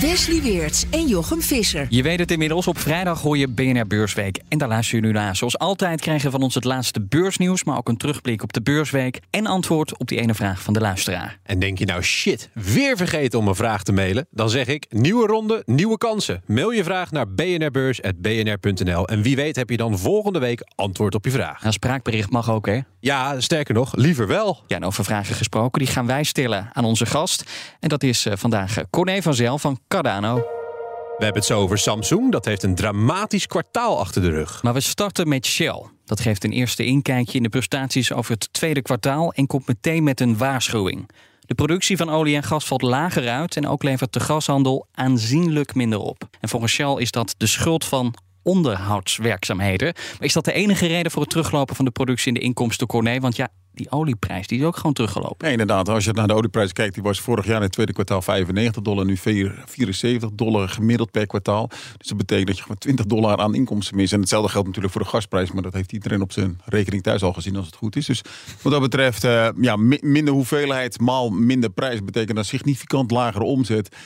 Wesley Weerts en Jochem Visser. Je weet het inmiddels, op vrijdag hoor je BNR Beursweek. En daar luister je nu naar. Zoals altijd krijgen we van ons het laatste beursnieuws... maar ook een terugblik op de beursweek... en antwoord op die ene vraag van de luisteraar. En denk je nou, shit, weer vergeten om een vraag te mailen? Dan zeg ik, nieuwe ronde, nieuwe kansen. Mail je vraag naar bnrbeurs.bnr.nl. En wie weet heb je dan volgende week antwoord op je vraag. Een spraakbericht mag ook, hè? Ja, sterker nog, liever wel. Ja, en over vragen gesproken, die gaan wij stellen aan onze gast. En dat is eh, vandaag eh, Corné van Zel van Cardano. We hebben het zo over Samsung. Dat heeft een dramatisch kwartaal achter de rug. Maar we starten met Shell. Dat geeft een eerste inkijkje in de prestaties over het tweede kwartaal en komt meteen met een waarschuwing. De productie van olie en gas valt lager uit en ook levert de gashandel aanzienlijk minder op. En volgens Shell is dat de schuld van onderhoudswerkzaamheden. Maar is dat de enige reden voor het teruglopen van de productie en de inkomsten, Corné? Want ja, die olieprijs die is ook gewoon teruggelopen. Inderdaad. Als je naar de olieprijs kijkt, die was vorig jaar in het tweede kwartaal 95 dollar, nu 74 dollar gemiddeld per kwartaal. Dus dat betekent dat je gewoon 20 dollar aan inkomsten mist. En hetzelfde geldt natuurlijk voor de gasprijs, maar dat heeft iedereen op zijn rekening thuis al gezien als het goed is. Dus wat dat betreft, uh, ja, minder hoeveelheid maal minder prijs betekent een significant lagere omzet.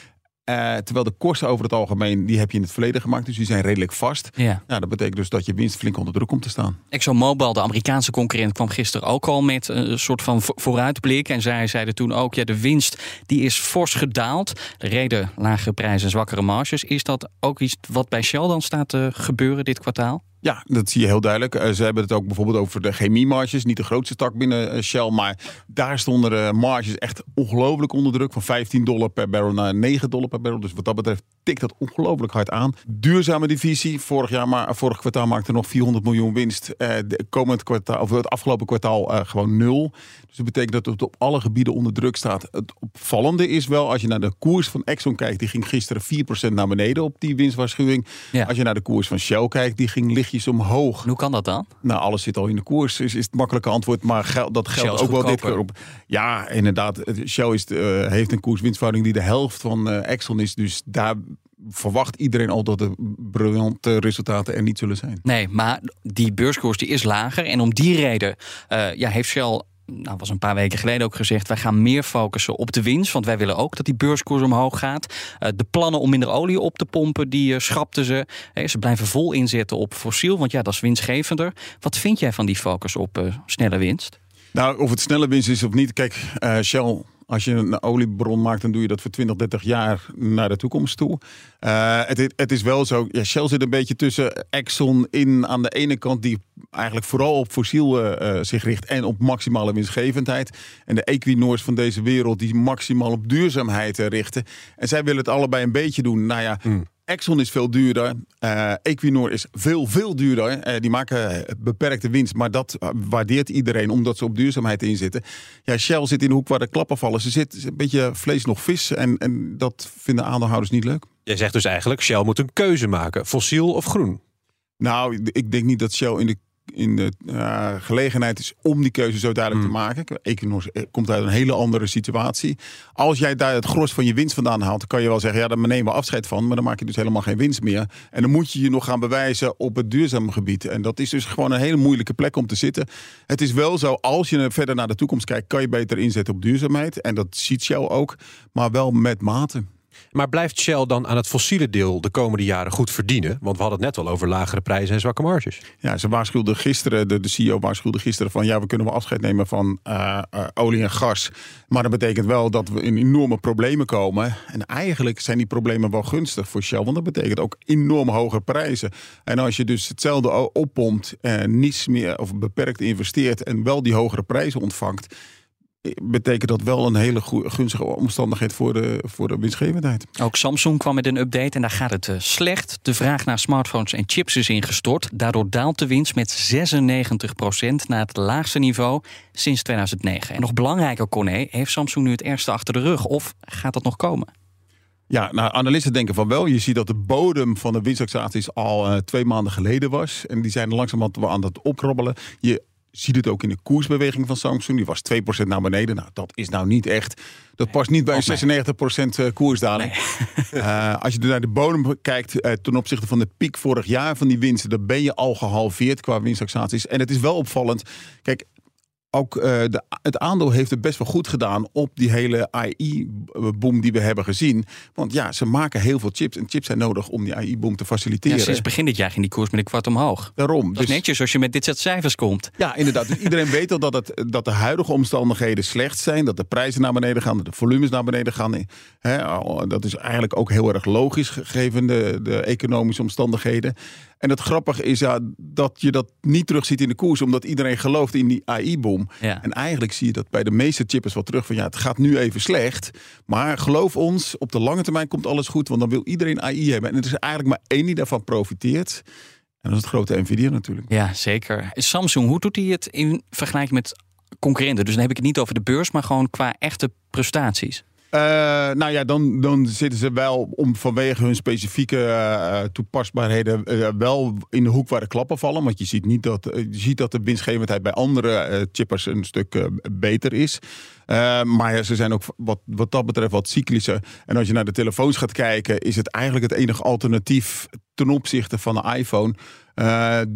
Uh, terwijl de kosten over het algemeen, die heb je in het verleden gemaakt. Dus die zijn redelijk vast. Ja. Nou, dat betekent dus dat je winst flink onder druk komt te staan. ExxonMobil, de Amerikaanse concurrent, kwam gisteren ook al met een soort van vooruitblik. En zij zeiden toen ook, ja, de winst die is fors gedaald. De reden lagere prijzen en zwakkere marges. Is dat ook iets wat bij Shell dan staat te gebeuren dit kwartaal? Ja, dat zie je heel duidelijk. Uh, ze hebben het ook bijvoorbeeld over de chemiemarges. Niet de grootste tak binnen uh, Shell, maar daar stonden de marges echt ongelooflijk onder druk. Van 15 dollar per barrel naar 9 dollar per barrel. Dus wat dat betreft tikt dat ongelooflijk hard aan. Duurzame divisie. Vorig, jaar maar, vorig kwartaal maakte nog 400 miljoen winst. Uh, de komend kwartaal, of het afgelopen kwartaal gewoon nul. Dus dat betekent dat het op alle gebieden onder druk staat. Het opvallende is wel, als je naar de koers van Exxon kijkt, die ging gisteren 4% naar beneden op die winstwaarschuwing. Ja. Als je naar de koers van Shell kijkt, die ging lichtjes omhoog. Hoe kan dat dan? Nou, alles zit al in de koers, is, is het makkelijke antwoord. Maar geld, dat geldt ook wel dit keer op. Ja, inderdaad. Shell is, eh, heeft een koerswinstverhouding die de helft van eh, Exxon is. Dus daar verwacht iedereen al dat de briljante resultaten er niet zullen zijn. Nee, maar die beurskoers die is lager. En om die reden uh, ja, heeft Shell nou, was een paar weken geleden ook gezegd... wij gaan meer focussen op de winst. Want wij willen ook dat die beurskoers omhoog gaat. Uh, de plannen om minder olie op te pompen, die uh, schrapten ze. Hey, ze blijven vol inzetten op fossiel, want ja, dat is winstgevender. Wat vind jij van die focus op uh, snelle winst? Nou, of het snelle winst is of niet. Kijk, Shell als je een oliebron maakt, dan doe je dat voor 20, 30 jaar naar de toekomst toe. Uh, het, is wel zo, ja, Shell zit een beetje tussen Exxon in aan de ene kant, die eigenlijk vooral op fossiel uh, zich richt en op maximale winstgevendheid. En de Equinors van deze wereld, die maximaal op duurzaamheid richten. En zij willen het allebei een beetje doen. Nou ja. Mm. Exxon is veel duurder. Uh, Equinor is veel, veel duurder. Uh, die maken beperkte winst. Maar dat waardeert iedereen omdat ze op duurzaamheid inzitten. Ja, Shell zit in de hoek waar de klappen vallen. Ze zit een beetje vlees nog vis. En, en dat vinden aandeelhouders niet leuk. Jij zegt dus eigenlijk, Shell moet een keuze maken. Fossiel of groen? Nou, ik denk niet dat Shell in de in de uh, gelegenheid is om die keuze zo duidelijk Hmm. mm. te maken. Equinor komt uit een hele andere situatie. Als jij daar het gros van je winst vandaan haalt, dan kan je wel zeggen, ja, daar nemen we afscheid van, maar dan maak je dus helemaal geen winst meer. En dan moet je je nog gaan bewijzen op het duurzame gebied. En dat is dus gewoon een hele moeilijke plek om te zitten. Het is wel zo, als je verder naar de toekomst kijkt, kan je beter inzetten op duurzaamheid. En dat ziet Shell ook, maar wel met mate. Maar blijft Shell dan aan het fossiele deel de komende jaren goed verdienen? Want we hadden het net al over lagere prijzen en zwakke marges. Ja, ze waarschuwde gisteren, de, de CEO waarschuwde gisteren van ja, we kunnen wel afscheid nemen van uh, uh, olie en gas. Maar dat betekent wel dat we in enorme problemen komen. En eigenlijk zijn die problemen wel gunstig voor Shell, want dat betekent ook enorm hoge prijzen. En als je dus hetzelfde oppompt en niets meer of beperkt investeert en wel die hogere prijzen ontvangt betekent dat wel een hele gunstige omstandigheid voor de, voor de winstgevendheid. Ook Samsung kwam met een update en daar gaat het eh, slecht. De vraag naar smartphones en chips is ingestort. Daardoor daalt de winst met 96% naar het laagste niveau sinds 2009. En nog belangrijker, Corné, heeft Samsung nu het ergste achter de rug? Of gaat dat nog komen? Ja, nou, analisten denken van wel. Je ziet dat de bodem van de winsttaxaties al eh, twee maanden geleden was. En die zijn langzamerhand aan het opkrabbelen. Je ziet het ook in de koersbeweging van Samsung. Die was 2% naar beneden. Nou, dat is nou niet echt. Dat past niet bij een 96% eh, koersdaling. Eh, als je naar de bodem kijkt eh, ten opzichte van de piek vorig jaar van die winsten, dan ben je al gehalveerd qua winsttaxaties. En het is wel opvallend. Kijk, ook eh, de, het aandeel heeft het best wel goed gedaan op die hele AI-boom die we hebben gezien. Want ja, ze maken heel veel chips. En chips zijn nodig om die AI-boom te Ja, faciliteren. sinds begin dit jaar ging die koers met een kwart omhoog. Daarom. Dat is netjes als je met dit soort cijfers komt. Ja, inderdaad. Dus iedereen weet al dat, het, dat de huidige omstandigheden slecht zijn. Dat de prijzen naar beneden gaan, dat de volumes naar beneden gaan. Hè, dat is eigenlijk ook heel erg logisch, gegeven de, de economische omstandigheden. En het grappige is ja, dat je dat niet terugziet in de koers, omdat iedereen gelooft in die AI-boom. Ja. En eigenlijk zie je dat bij de meeste chippers wel terug van ja, het gaat nu even slecht. Maar geloof ons, op de lange termijn komt alles goed, want dan wil iedereen AI hebben. En er is eigenlijk maar één die daarvan profiteert. En dat is het grote Nvidia natuurlijk. Ja, zeker. Samsung, hoe doet hij het in vergelijking met concurrenten? Dus dan heb ik het niet over de beurs, maar gewoon qua echte prestaties. Eh, nou ja, dan, dan zitten ze wel om vanwege hun specifieke eh, toepasbaarheden wel in de hoek waar de klappen vallen. Want je ziet, niet dat, je ziet dat de winstgevendheid bij andere chippers een stuk beter is. Maar ja, ze zijn ook wat, wat dat betreft wat cyclischer. En als je naar de telefoons gaat kijken, is het eigenlijk het enige alternatief ten opzichte van de iPhone. Eh, eh,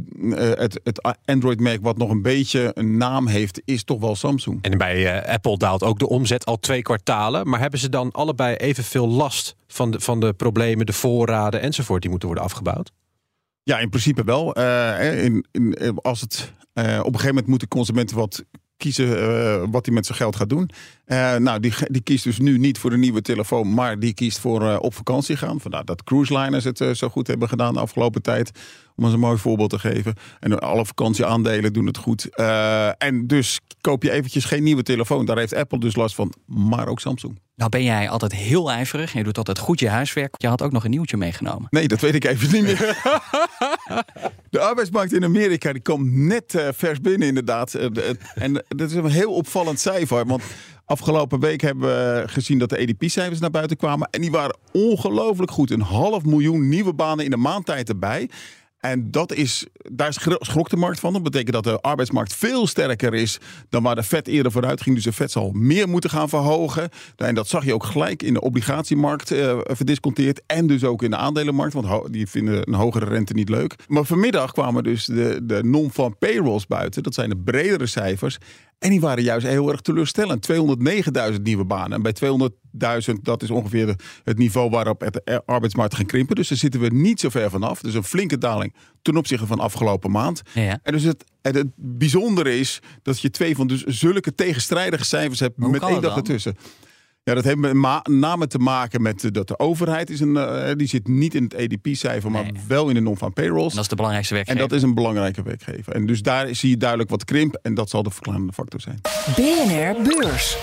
het, het Android-merk wat nog een beetje een naam heeft, is toch wel Samsung. En bij eh, Apple daalt ook de omzet al twee kwartalen. Maar hebben ze dan allebei evenveel last van de, van de problemen, de voorraden enzovoort die moeten worden afgebouwd? Ja, in principe wel. In, in, als het, op een gegeven moment moeten consumenten wat kiezen wat hij met zijn geld gaat doen. Nou, die, die kiest dus nu niet voor een nieuwe telefoon, maar die kiest voor op vakantie gaan. Vandaar dat cruise liners het zo goed hebben gedaan de afgelopen tijd. Om eens een mooi voorbeeld te geven. En alle vakantieaandelen doen het goed. Eh, en dus koop je eventjes geen nieuwe telefoon. Daar heeft Apple dus last van, maar ook Samsung. Nou ben jij altijd heel ijverig. Je doet altijd goed je huiswerk. Je had ook nog een nieuwtje meegenomen. Nee, dat weet ik even niet meer. De arbeidsmarkt in Amerika die komt net eh, vers binnen, inderdaad. Eh, de- en dat is een heel opvallend cijfer. Want afgelopen week hebben we gezien dat de EDP-cijfers naar buiten kwamen. En die waren ongelooflijk goed. Een half miljoen nieuwe banen in een maand tijd erbij. En dat is, daar schro- schrok de markt van. Dat betekent dat de arbeidsmarkt veel sterker is dan waar de Fed eerder vooruit ging. Dus de Fed zal meer moeten gaan verhogen. En dat zag je ook gelijk in de obligatiemarkt eh, verdisconteerd. En dus ook in de aandelenmarkt, want die vinden een hogere rente niet leuk. Maar vanmiddag kwamen dus de, de non-farm payrolls buiten. Dat zijn de bredere cijfers. En die waren juist heel erg teleurstellend. 209.000 nieuwe banen. En bij 200.000, dat is ongeveer het niveau waarop het de arbeidsmarkt gaat krimpen. Dus daar zitten we niet zo ver vanaf. Dus een flinke daling ten opzichte van afgelopen maand. Ja. En dus het, en het bijzondere is dat je twee van dus zulke tegenstrijdige cijfers hebt met één dag ertussen. Ja, dat heeft met ma- name te maken met eh, dat de overheid is een, eh, die zit niet in het EDP-cijfer, maar Nee. wel in de non-farm payrolls. En dat is de belangrijkste En werkgever. dat is een belangrijke werkgever. En dus daar zie je duidelijk wat krimp. En dat zal de verklarende factor zijn. BNR Beurs.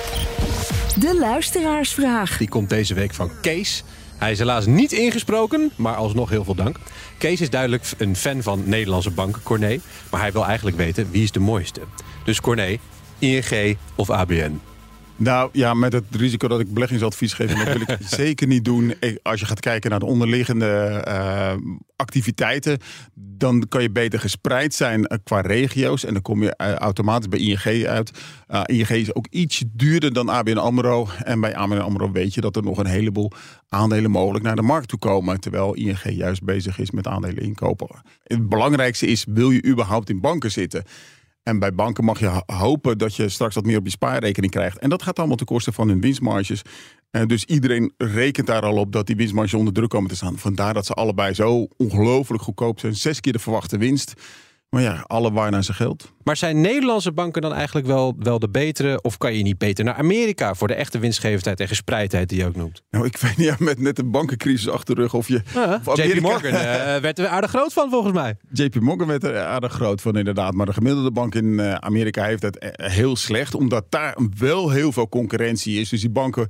De luisteraarsvraag. Die komt deze week van Kees. Hij is helaas niet ingesproken, maar alsnog heel veel dank. Kees is duidelijk een fan van Nederlandse banken, Corné. Maar hij wil eigenlijk weten wie is de mooiste. Dus Corné, ING of ABN? Nou ja, met het risico dat ik beleggingsadvies geef, en dat wil ik zeker niet doen. Als je gaat kijken naar de onderliggende eh, activiteiten, dan kan je beter gespreid zijn eh, qua regio's. En dan kom je eh, automatisch bij ING uit. ING is ook iets duurder dan ABN AMRO. En bij ABN AMRO weet je dat er nog een heleboel aandelen mogelijk naar de markt toe komen. Terwijl ING juist bezig is met aandelen inkopen. Het belangrijkste is, wil je überhaupt in banken zitten? En bij banken mag je ho- hopen dat je straks wat meer op je spaarrekening krijgt. En dat gaat allemaal ten koste van hun winstmarges. En dus iedereen rekent daar al op dat die winstmarges onder druk komen te staan. Vandaar dat ze allebei zo ongelooflijk goedkoop zijn. Zes keer de verwachte winst. Maar ja, alle waar naar zijn geld. Maar zijn Nederlandse banken dan eigenlijk wel, wel de betere? Of kan je niet beter naar Amerika voor de echte winstgevendheid en gespreidheid die je ook noemt? Nou, ik weet niet, ja, met net een bankencrisis achter de rug of je... of JP Amerika- Morgan eh, werd er aardig groot van volgens mij. JP Morgan werd er aardig groot van inderdaad. Maar de gemiddelde bank in eh, Amerika heeft het eh, heel slecht. Omdat daar wel heel veel concurrentie is. Dus die banken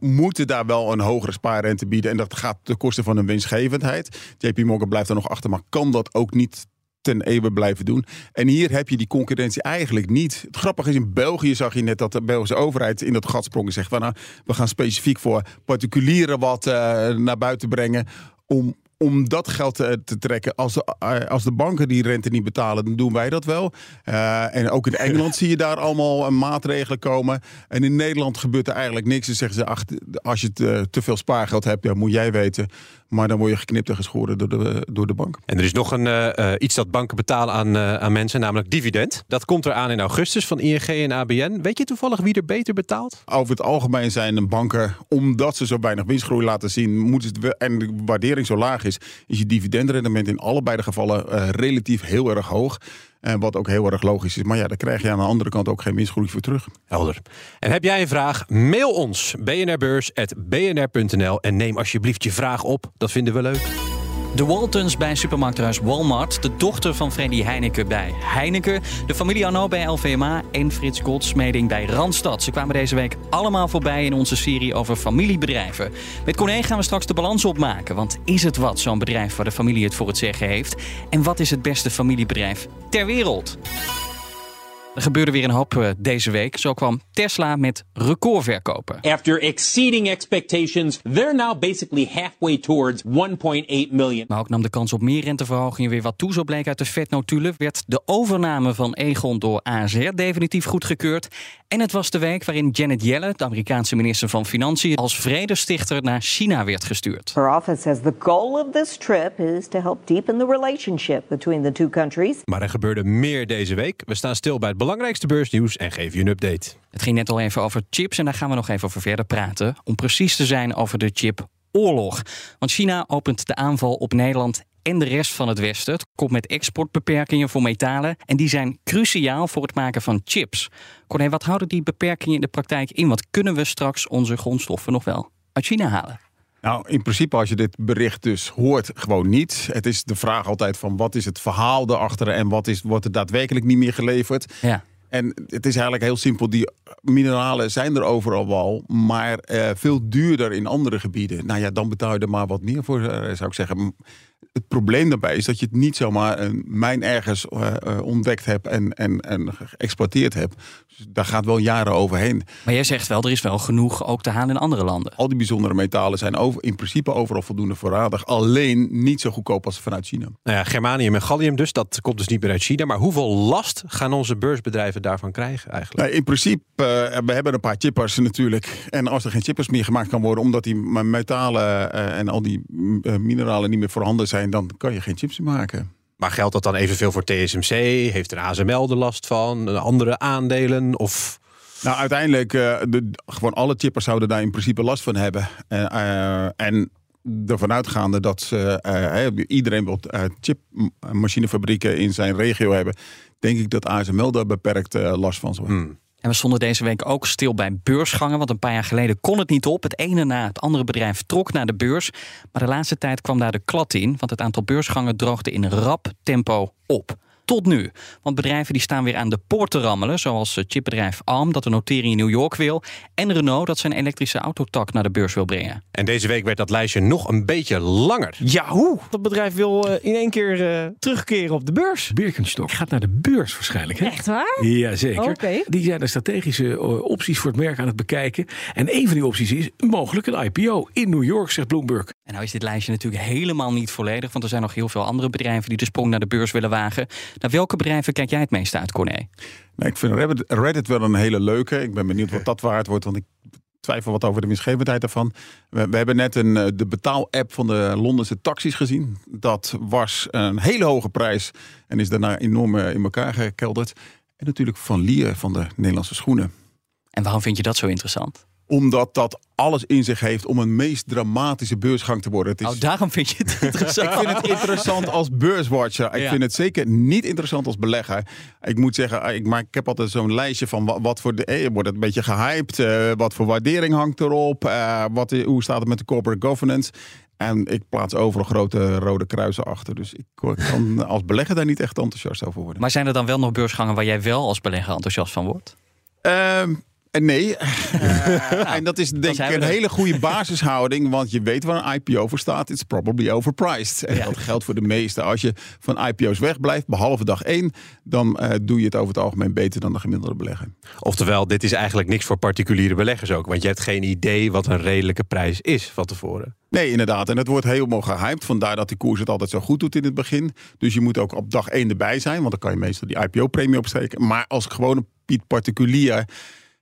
moeten daar wel een hogere spaarrente bieden. En dat gaat ten koste van hun winstgevendheid. JP Morgan blijft er nog achter, maar kan dat ook niet ten eeuwen blijven doen. En hier heb je die concurrentie eigenlijk niet. Het grappige is, in België zag je net dat de Belgische overheid in dat gat sprong en zegt van nou, we gaan specifiek voor particulieren wat eh, naar buiten brengen om, om dat geld te, te trekken. Als de, eh, als de banken die rente niet betalen, dan doen wij dat wel. Eh, en ook in Engeland zie je daar allemaal eh, maatregelen komen. En in Nederland gebeurt er eigenlijk niks. Dan zeggen ze, ach, als je te, te veel spaargeld hebt, ja, moet jij weten. Maar dan word je geknipt en geschoren door de, door de bank. En er is nog een, iets dat banken betalen aan, aan mensen, namelijk dividend. Dat komt eraan in augustus van ING en ABN. Weet je toevallig wie er beter betaalt? Over het algemeen zijn de banken, omdat ze zo weinig winstgroei laten zien, moeten en de waardering zo laag is, is je dividendrendement in allebei de gevallen eh, relatief heel erg hoog. En wat ook heel erg logisch is. Maar ja, daar krijg je aan de andere kant ook geen winstgroei voor terug. Helder. En heb jij een vraag? Mail ons bnrbeurs.bnr.nl en neem alsjeblieft je vraag op. Dat vinden we leuk. De Waltons bij supermarkthuis Walmart. De dochter van Freddy Heineken bij Heineken. De familie Arnaud bij LVMA. En Frits Goldsmeding bij Randstad. Ze kwamen deze week allemaal voorbij in onze serie over familiebedrijven. Met Corné gaan we straks de balans opmaken. Want is het wat, zo'n bedrijf waar de familie het voor het zeggen heeft? En wat is het beste familiebedrijf ter wereld? Er gebeurde weer een hoop eh, deze week. Zo kwam Tesla met recordverkopen. After exceeding expectations, they're now basically halfway towards 1.8 million. Maar ook nam de kans op meer renteverhogingen weer wat toe. Zo bleek uit de vetnotulen. Werd de overname van Egon door ASR definitief goedgekeurd. En het was de week waarin Janet Yellen, de Amerikaanse minister van Financiën, als vredestichter naar China werd gestuurd. Her office says the goal of this trip is to help deepen the relationship between the two countries. Maar er gebeurde meer deze week. We staan stil bij het belangrijkste beursnieuws en geven je een update. Het ging net al even over chips en daar gaan we nog even over verder praten. Om precies te zijn over de chipoorlog. Want China opent de aanval op Nederland en de rest van het Westen. Het komt met exportbeperkingen voor metalen. En die zijn cruciaal voor het maken van chips. Corné, wat houden die beperkingen in de praktijk in? Wat kunnen we straks onze grondstoffen nog wel uit China halen? Nou, in principe als je dit bericht dus hoort, gewoon niet. Het is de vraag altijd van wat is het verhaal erachter en wat is, wordt er daadwerkelijk niet meer geleverd. Ja. En het is eigenlijk heel simpel. Die mineralen zijn er overal wel, maar eh, veel duurder in andere gebieden. Nou ja, dan betaal je er maar wat meer voor, eh, zou ik zeggen. Het probleem daarbij is dat je het niet zomaar een mijn ergens eh, eh, ontdekt hebt en, en, en geëxploiteerd hebt. Dus daar gaat wel jaren overheen. Maar jij zegt wel, er is wel genoeg ook te halen in andere landen. Al die bijzondere metalen zijn over, in principe overal voldoende voorradig. Alleen niet zo goedkoop als vanuit China. Nou ja, germanium en gallium dus, dat komt dus niet meer uit China. Maar hoeveel last gaan onze beursbedrijven daarvan krijgen eigenlijk? Nou, in principe, eh, we hebben een paar chippers natuurlijk. En als er geen chippers meer gemaakt kan worden, omdat die metalen eh, en al die eh, mineralen niet meer voorhanden zijn, dan kan je geen chips meer maken. Maar geldt dat dan evenveel voor TSMC? Heeft er ASML er last van? Andere aandelen? Of... Nou, uiteindelijk, eh, de, gewoon alle chippers zouden daar in principe last van hebben. En, eh, en ervan uitgaande dat ze, eh, iedereen wil uh, chipmachinefabrieken in zijn regio hebben, denk ik dat ASML daar beperkt last van zal hebben. Hmm. En we stonden deze week ook stil bij beursgangen. Want een paar jaar geleden kon het niet op. Het ene na het andere bedrijf trok naar de beurs. Maar de laatste tijd kwam daar de klad in. Want het aantal beursgangen droogde in rap tempo op. Tot nu. Want bedrijven die staan weer aan de poort te rammelen. Zoals het chipbedrijf ARM dat een notering in New York wil. En Renault dat zijn elektrische autotak naar de beurs wil brengen. En deze week werd dat lijstje nog een beetje langer. Ja, hoe? Dat bedrijf wil eh, in één keer eh, terugkeren op de beurs. Birkenstock gaat naar de beurs waarschijnlijk. Hè? Echt waar? Jazeker. Oké. Die zijn de strategische eh, opties voor het merk aan het bekijken. En een van die opties is mogelijk een IPO in New York, zegt Bloomberg. En nou is dit lijstje natuurlijk helemaal niet volledig. Want er zijn nog heel veel andere bedrijven die de sprong naar de beurs willen wagen. Naar welke bedrijven kijk jij het meest uit, Corné? Nou, ik vind Reddit, wel een hele leuke. Ik ben benieuwd wat dat waard wordt, want ik twijfel wat over de winstgevendheid daarvan. We, we hebben net een, eh, de betaal-app van de Londense taxis gezien. Dat was een hele hoge prijs en is daarna enorm eh, in elkaar gekelderd. En natuurlijk Van Lier van de Nederlandse schoenen. En waarom vind je dat zo interessant? Omdat dat alles in zich heeft om een meest dramatische beursgang te worden. Het is, Oh, daarom vind je het interessant. ik vind het interessant als beurswatcher. Ik Ja. vind het zeker niet interessant als belegger. Ik moet zeggen, ik, maak, ik heb altijd zo'n lijstje van wat, wat voor de. Eh, wordt het een beetje gehyped? eh, wat voor waardering hangt erop? eh, wat, hoe staat het met de corporate governance? En ik plaats overal grote rode kruisen achter. Dus ik kan als belegger daar niet echt enthousiast over worden. Maar zijn er dan wel nog beursgangen waar jij wel als belegger enthousiast van wordt? Ehm, eh, nee. Eh, en dat is denk ik een hele goede basishouding. Want je weet waar een IPO voor staat. It's probably overpriced. En Ja. dat geldt voor de meeste. Als je van IPO's wegblijft, behalve dag één... dan eh, doe je het over het algemeen beter dan de gemiddelde belegger. Oftewel, dit is eigenlijk niks voor particuliere beleggers ook. Want je hebt geen idee wat een redelijke prijs is van tevoren. Nee, inderdaad. En het wordt helemaal gehyped. Vandaar dat die koers het altijd zo goed doet in het begin. Dus je moet ook op dag één erbij zijn. Want dan kan je meestal die IPO-premie opsteken. Maar als gewone Piet particulier...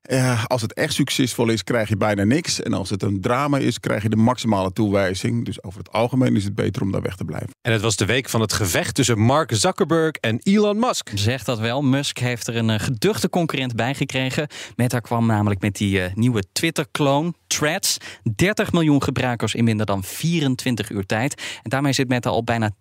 eh, als het echt succesvol is, krijg je bijna niks. En als het een drama is, krijg je de maximale toewijzing. Dus over het algemeen is het beter om daar weg te blijven. En het was de week van het gevecht tussen Mark Zuckerberg en Elon Musk. Zegt dat wel. Musk heeft er een eh, geduchte concurrent bij gekregen. Meta kwam namelijk met die eh, nieuwe Twitter-kloon, Threads. 30 miljoen gebruikers in minder dan 24 uur tijd. En daarmee zit Meta al bijna 10%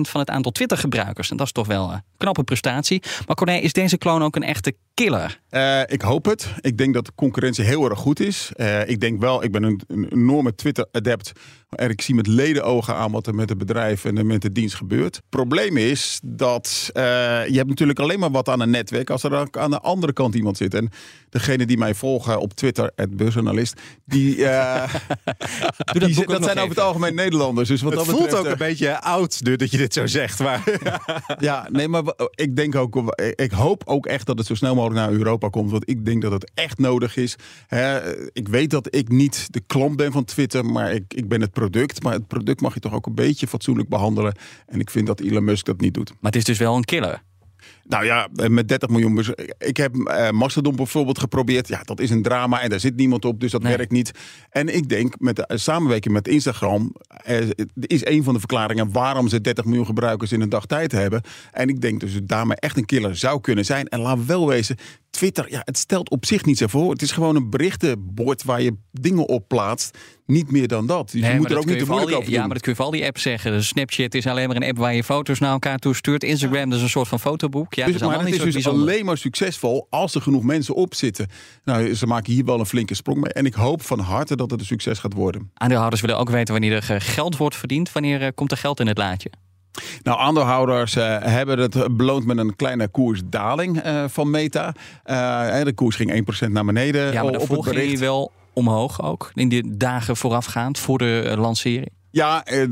van het aantal Twitter-gebruikers. En dat is toch wel een knappe prestatie. Maar Corné, is deze kloon ook een echte killer? Eh, ik hoop het. Ik denk dat de concurrentie heel erg goed is. Eh, ik denk wel, ik ben een, een enorme Twitter-adept. En ik zie met ledenogen aan wat er met het bedrijf en met de dienst gebeurt. Het probleem is dat eh, je hebt natuurlijk alleen maar wat aan een netwerk als er ook aan de andere kant iemand zit. En degene die mij volgen op Twitter, het beursjournalist, die, eh, die boek zit- ook dat nog zijn over het algemeen Nederlanders. Dus wat Het dat voelt betreft, ook een beetje oud nu dat je dit zo zegt. Maar ja, nee, maar ik denk ook, ik hoop ook echt dat het zo snel mogelijk naar Europa komt. Want ik denk dat het echt nodig is. Hè, ik weet dat ik niet de klant ben van Twitter, maar ik, ik ben het product. Maar het product mag je toch ook een beetje fatsoenlijk behandelen. En ik vind dat Elon Musk dat niet doet. Maar het is dus wel een killer. Nou ja, met 30 miljoen. Ik heb eh Mastodon bijvoorbeeld geprobeerd. Ja, dat is een drama en daar zit niemand op, dus dat Nee. werkt niet. En ik denk met de eh, samenwerking met Instagram eh, is een van de verklaringen waarom ze 30 miljoen gebruikers in een dag tijd hebben. En ik denk dus dat daarmee echt een killer zou kunnen zijn. En laat wel wezen, Twitter, ja, het stelt op zich niet zo voor. Het is gewoon een berichtenbord waar je dingen op plaatst. Niet meer dan dat. Dus Nee, je moet er ook niet te moeilijk die- over Ja, maar dat kun je voor al die apps zeggen. Dus Snapchat is alleen maar een app waar je foto's naar elkaar toe stuurt. Instagram is een soort van fotoboek. Ja, Dus, maar het is dus bijzonder. alleen maar succesvol als er genoeg mensen op zitten. Nou, ze maken hier wel een flinke sprong mee. En ik hoop van harte dat het een succes gaat worden. Aandeelhouders willen ook weten wanneer er eh, geld wordt verdiend. Wanneer eh, komt er geld in het laadje? Nou, aandeelhouders eh, hebben het beloond met een kleine koersdaling van Meta. De koers ging 1% naar beneden Ja, maar op het bericht. wel omhoog ook. In die dagen voorafgaand voor de lancering. Ja, eh,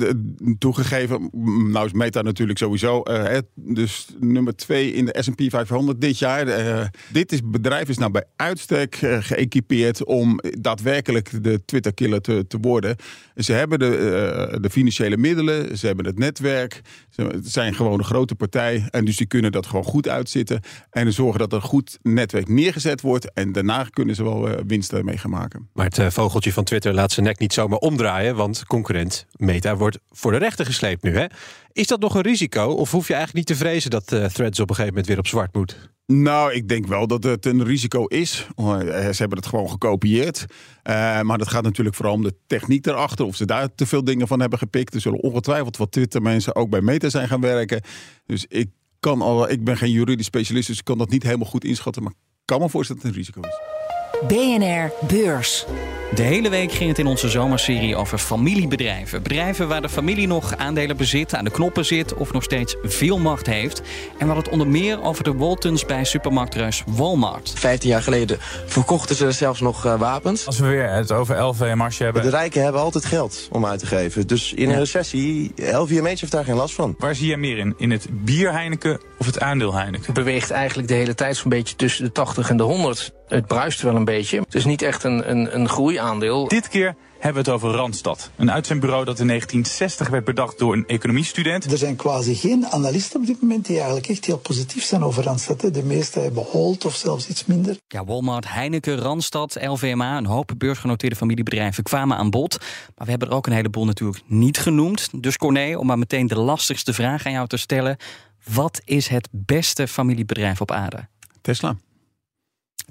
toegegeven. Nou is Meta natuurlijk sowieso. eh, dus nummer twee in de S&P 500 dit jaar. Eh, dit is, bedrijf is nou bij uitstek geëquipeerd om daadwerkelijk de Twitter-killer te, te worden. Ze hebben de, de financiële middelen, ze hebben het netwerk. Ze zijn gewoon een grote partij. En dus die kunnen dat gewoon goed uitzitten. En zorgen dat er een goed netwerk neergezet wordt. En daarna kunnen ze wel winsten mee gaan maken. Maar het vogeltje van Twitter laat zijn nek niet zomaar omdraaien, want concurrent Meta wordt voor de rechter gesleept nu. Hè? Is dat nog een risico of hoef je eigenlijk niet te vrezen dat eh, Threads op een gegeven moment weer op zwart moet? Nou, ik denk wel dat het een risico is. Oh, eh, Ze hebben het gewoon gekopieerd. Eh, maar dat gaat natuurlijk vooral om de techniek erachter. Of ze daar te veel dingen van hebben gepikt. Er zullen ongetwijfeld wat Twitter-mensen ook bij Meta zijn gaan werken. Dus ik, kan al, ik ben geen juridisch specialist, dus ik kan dat niet helemaal goed inschatten. Maar ik kan me voorstellen dat het een risico is. BNR Beurs. De hele week ging het in onze zomerserie over familiebedrijven. Bedrijven waar de familie nog aandelen bezit, aan de knoppen zit of nog steeds veel macht heeft. En we hadden het onder meer over de Waltons bij supermarktreus Walmart. 15 jaar geleden verkochten ze zelfs nog eh, wapens. Als we weer het over LV en Marsje hebben. De rijken hebben altijd geld om uit te geven. Dus in een recessie, LVMH heeft daar geen last van. Waar zie jij meer in? In het bier Heineken of het aandeel Heineken? Het beweegt eigenlijk de hele tijd zo'n beetje tussen de 80 en de 100. Het bruist wel een beetje. Het is niet echt een, een, een groeiaandeel. Dit keer hebben we het over Randstad. Een uitzendbureau dat in 1960 werd bedacht door een economiestudent. Er zijn quasi geen analisten op dit moment die eigenlijk echt heel positief zijn over Randstad. De meeste hebben hold of zelfs iets minder. Ja, Walmart, Heineken, Randstad, LVMA, een hoop beursgenoteerde familiebedrijven kwamen aan bod. Maar we hebben er ook een heleboel natuurlijk niet genoemd. Dus Corné, om maar meteen de lastigste vraag aan jou te stellen. Wat is het beste familiebedrijf op aarde? Tesla.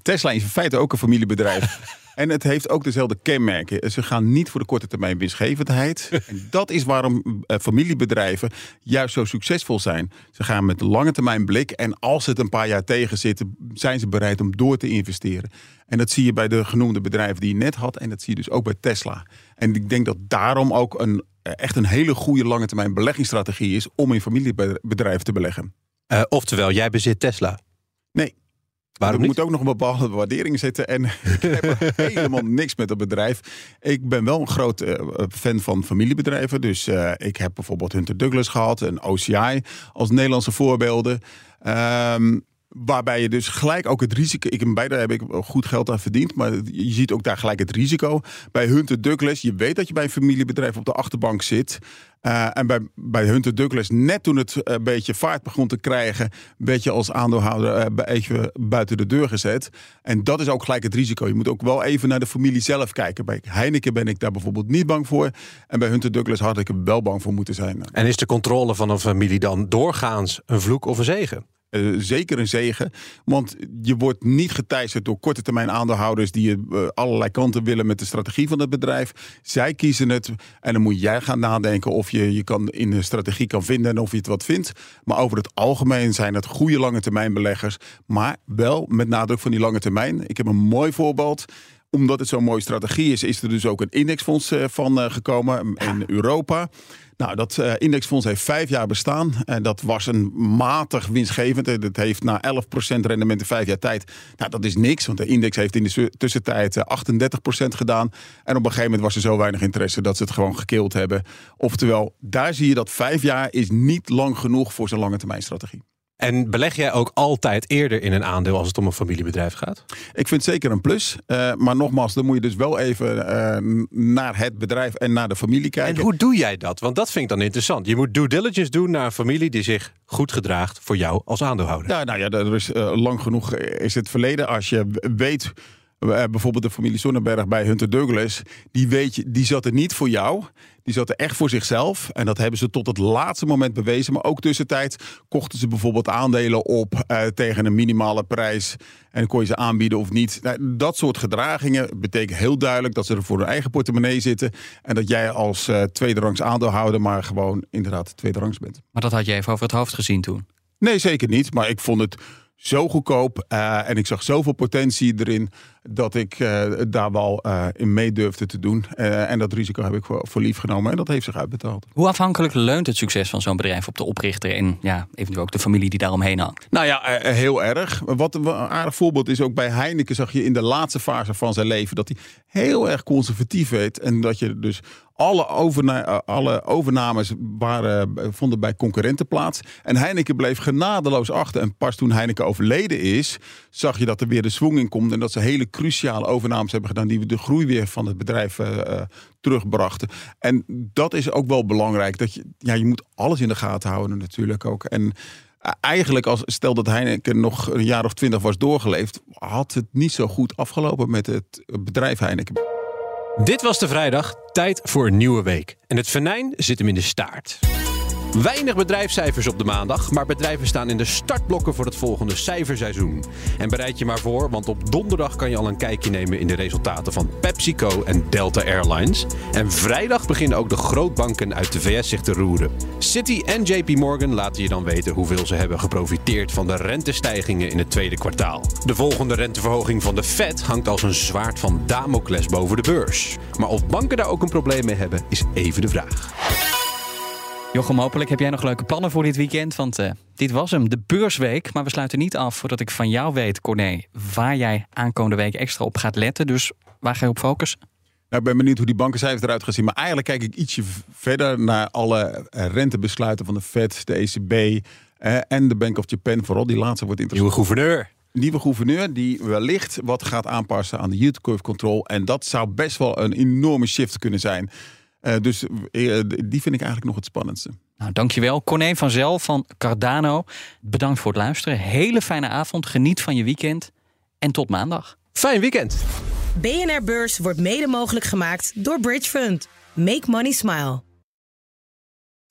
Tesla is in feite ook een familiebedrijf. En het heeft ook dezelfde kenmerken. Ze gaan niet voor de korte termijn winstgevendheid. en dat is waarom eh, familiebedrijven juist zo succesvol zijn. Ze gaan met een lange termijn blik. En als het een paar jaar tegen zit, zijn ze bereid om door te investeren. En dat zie je bij de genoemde bedrijven die je net had. En dat zie je dus ook bij Tesla. En ik denk dat daarom ook een, echt een hele goede lange termijn beleggingsstrategie is om in familiebedrijven te beleggen. Uh, oftewel, jij bezit Tesla. Nee. Waarom er moet ook nog een bepaalde waardering zitten. En ik heb helemaal niks met dat bedrijf. Ik ben wel een groot uh, fan van familiebedrijven. Dus uh, ik heb bijvoorbeeld Hunter Douglas gehad en OCI als Nederlandse voorbeelden. Um, Waarbij je dus gelijk ook het risico. Ik, beide heb ik goed geld aan verdiend. Maar je ziet ook daar gelijk het risico. Bij Hunter Douglas, je weet dat je bij een familiebedrijf op de achterbank zit. Uh, en bij, bij Hunter Douglas, net toen het een beetje vaart begon te krijgen, werd je als aandeelhouder uh, even buiten de deur gezet. En dat is ook gelijk het risico. Je moet ook wel even naar de familie zelf kijken. Bij Heineken ben ik daar bijvoorbeeld niet bang voor. En bij Hunter Douglas had ik er wel bang voor moeten zijn. En is de controle van een familie dan doorgaans een vloek of een zegen? Uh, zeker een zegen. Want je wordt niet geteisterd door korte termijn aandeelhouders die uh, allerlei kanten willen met de strategie van het bedrijf. Zij kiezen het en dan moet jij gaan nadenken of je je kan in de strategie kan vinden en of je het wat vindt. Maar over het algemeen zijn het goede lange termijn beleggers. Maar wel met nadruk van die lange termijn. Ik heb een mooi voorbeeld omdat het zo'n mooie strategie is, is er dus ook een indexfonds uh, van gekomen in Europa. Nou, dat uh, indexfonds heeft vijf jaar bestaan. En dat was een matig winstgevend. Dat heeft na 11% rendement in vijf jaar tijd. Nou, dat is niks, want de index heeft in de tussentijd 38% gedaan. En op een gegeven moment was er zo weinig interesse dat ze het gewoon gekild hebben. Oftewel, daar zie je dat vijf jaar is niet lang genoeg voor zo'n lange termijn strategie. En beleg jij ook altijd eerder in een aandeel als het om een familiebedrijf gaat? Ik vind het zeker een plus. Uh, maar nogmaals, dan moet je dus wel even uh, naar het bedrijf en naar de familie kijken. En hoe doe jij dat? Want dat vind ik dan interessant. Je moet due diligence doen naar een familie die zich goed gedraagt voor jou als aandeelhouder. Ja, nou ja, er is uh, lang genoeg is het verleden. Als je weet bijvoorbeeld de familie Sonnenberg bij Hunter Douglas, die, weet je, die zat er niet voor jou. Die zat er echt voor zichzelf. En dat hebben ze tot het laatste moment bewezen. Maar ook tussentijd kochten ze bijvoorbeeld aandelen op uh, tegen een minimale prijs. En kon je ze aanbieden of niet. Nou, dat soort gedragingen betekent heel duidelijk dat ze er voor hun eigen portemonnee zitten. En dat jij als uh, tweederangs aandeelhouder maar gewoon inderdaad tweederangs bent. Maar dat had je even over het hoofd gezien toen? Nee, zeker niet. Maar ik vond het zo goedkoop uh, en ik zag zoveel potentie erin dat ik uh, daar wel uh, in mee durfde te doen. en dat risico heb ik voor, voor, lief genomen en dat heeft zich uitbetaald. Hoe afhankelijk leunt het succes van zo'n bedrijf op de oprichter en ja, eventueel ook de familie die daaromheen hangt? Nou ja, heel erg. Wat een aardig voorbeeld is ook bij Heineken zag je in de laatste fase van zijn leven dat hij heel erg conservatief werd en dat je dus alle, overna alle overnames waren, vonden bij concurrenten plaats. En Heineken bleef genadeloos achter. En pas toen Heineken overleden is, zag je dat er weer de zwang in komt. En dat ze hele cruciale overnames hebben gedaan die de groei weer van het bedrijf uh, terugbrachten. En dat is ook wel belangrijk. Dat je, ja, je moet alles in de gaten houden natuurlijk ook. En eigenlijk, als stel dat Heineken nog een jaar of twintig was doorgeleefd, had het niet zo goed afgelopen met het bedrijf Heineken. Dit was de vrijdag. Tijd voor een nieuwe week. En het venijn zit hem in de staart. Weinig bedrijfscijfers op de maandag, maar bedrijven staan in de startblokken voor het volgende cijferseizoen. En bereid je maar voor, want op donderdag kan je al een kijkje nemen in de resultaten van PepsiCo en Delta Airlines. En vrijdag beginnen ook de grootbanken uit de VS zich te roeren. Citi en JP Morgan laten je dan weten hoeveel ze hebben geprofiteerd van de rentestijgingen in het tweede kwartaal. De volgende renteverhoging van de Fed hangt als een zwaard van Damocles boven de beurs. Maar of banken daar ook een probleem mee hebben, is even de vraag. Jochem, hopelijk heb jij nog leuke plannen voor dit weekend. Want uh, dit was hem, de beursweek. Maar we sluiten niet af voordat ik van jou weet, Corné, waar jij aankomende week extra op gaat letten. Dus waar ga je op focussen? Nou, ik ben benieuwd hoe die bankencijfers eruit gaan zien. Maar eigenlijk kijk ik ietsje verder naar alle rentebesluiten van de Fed, de ECB eh, en de Bank of Japan. Vooral die laatste wordt interessant. Nieuwe gouverneur. Nieuwe gouverneur die wellicht wat gaat aanpassen aan de yield curve control. En dat zou best wel een enorme shift kunnen zijn. Uh, dus uh, die vind ik eigenlijk nog het spannendste. Nou, dankjewel. Corné van Zel van Cardano. Bedankt voor het luisteren. Hele fijne avond. Geniet van je weekend. En tot maandag. Fijn weekend. BNR Beurs wordt mede mogelijk gemaakt door Bridge Fund. Make money smile.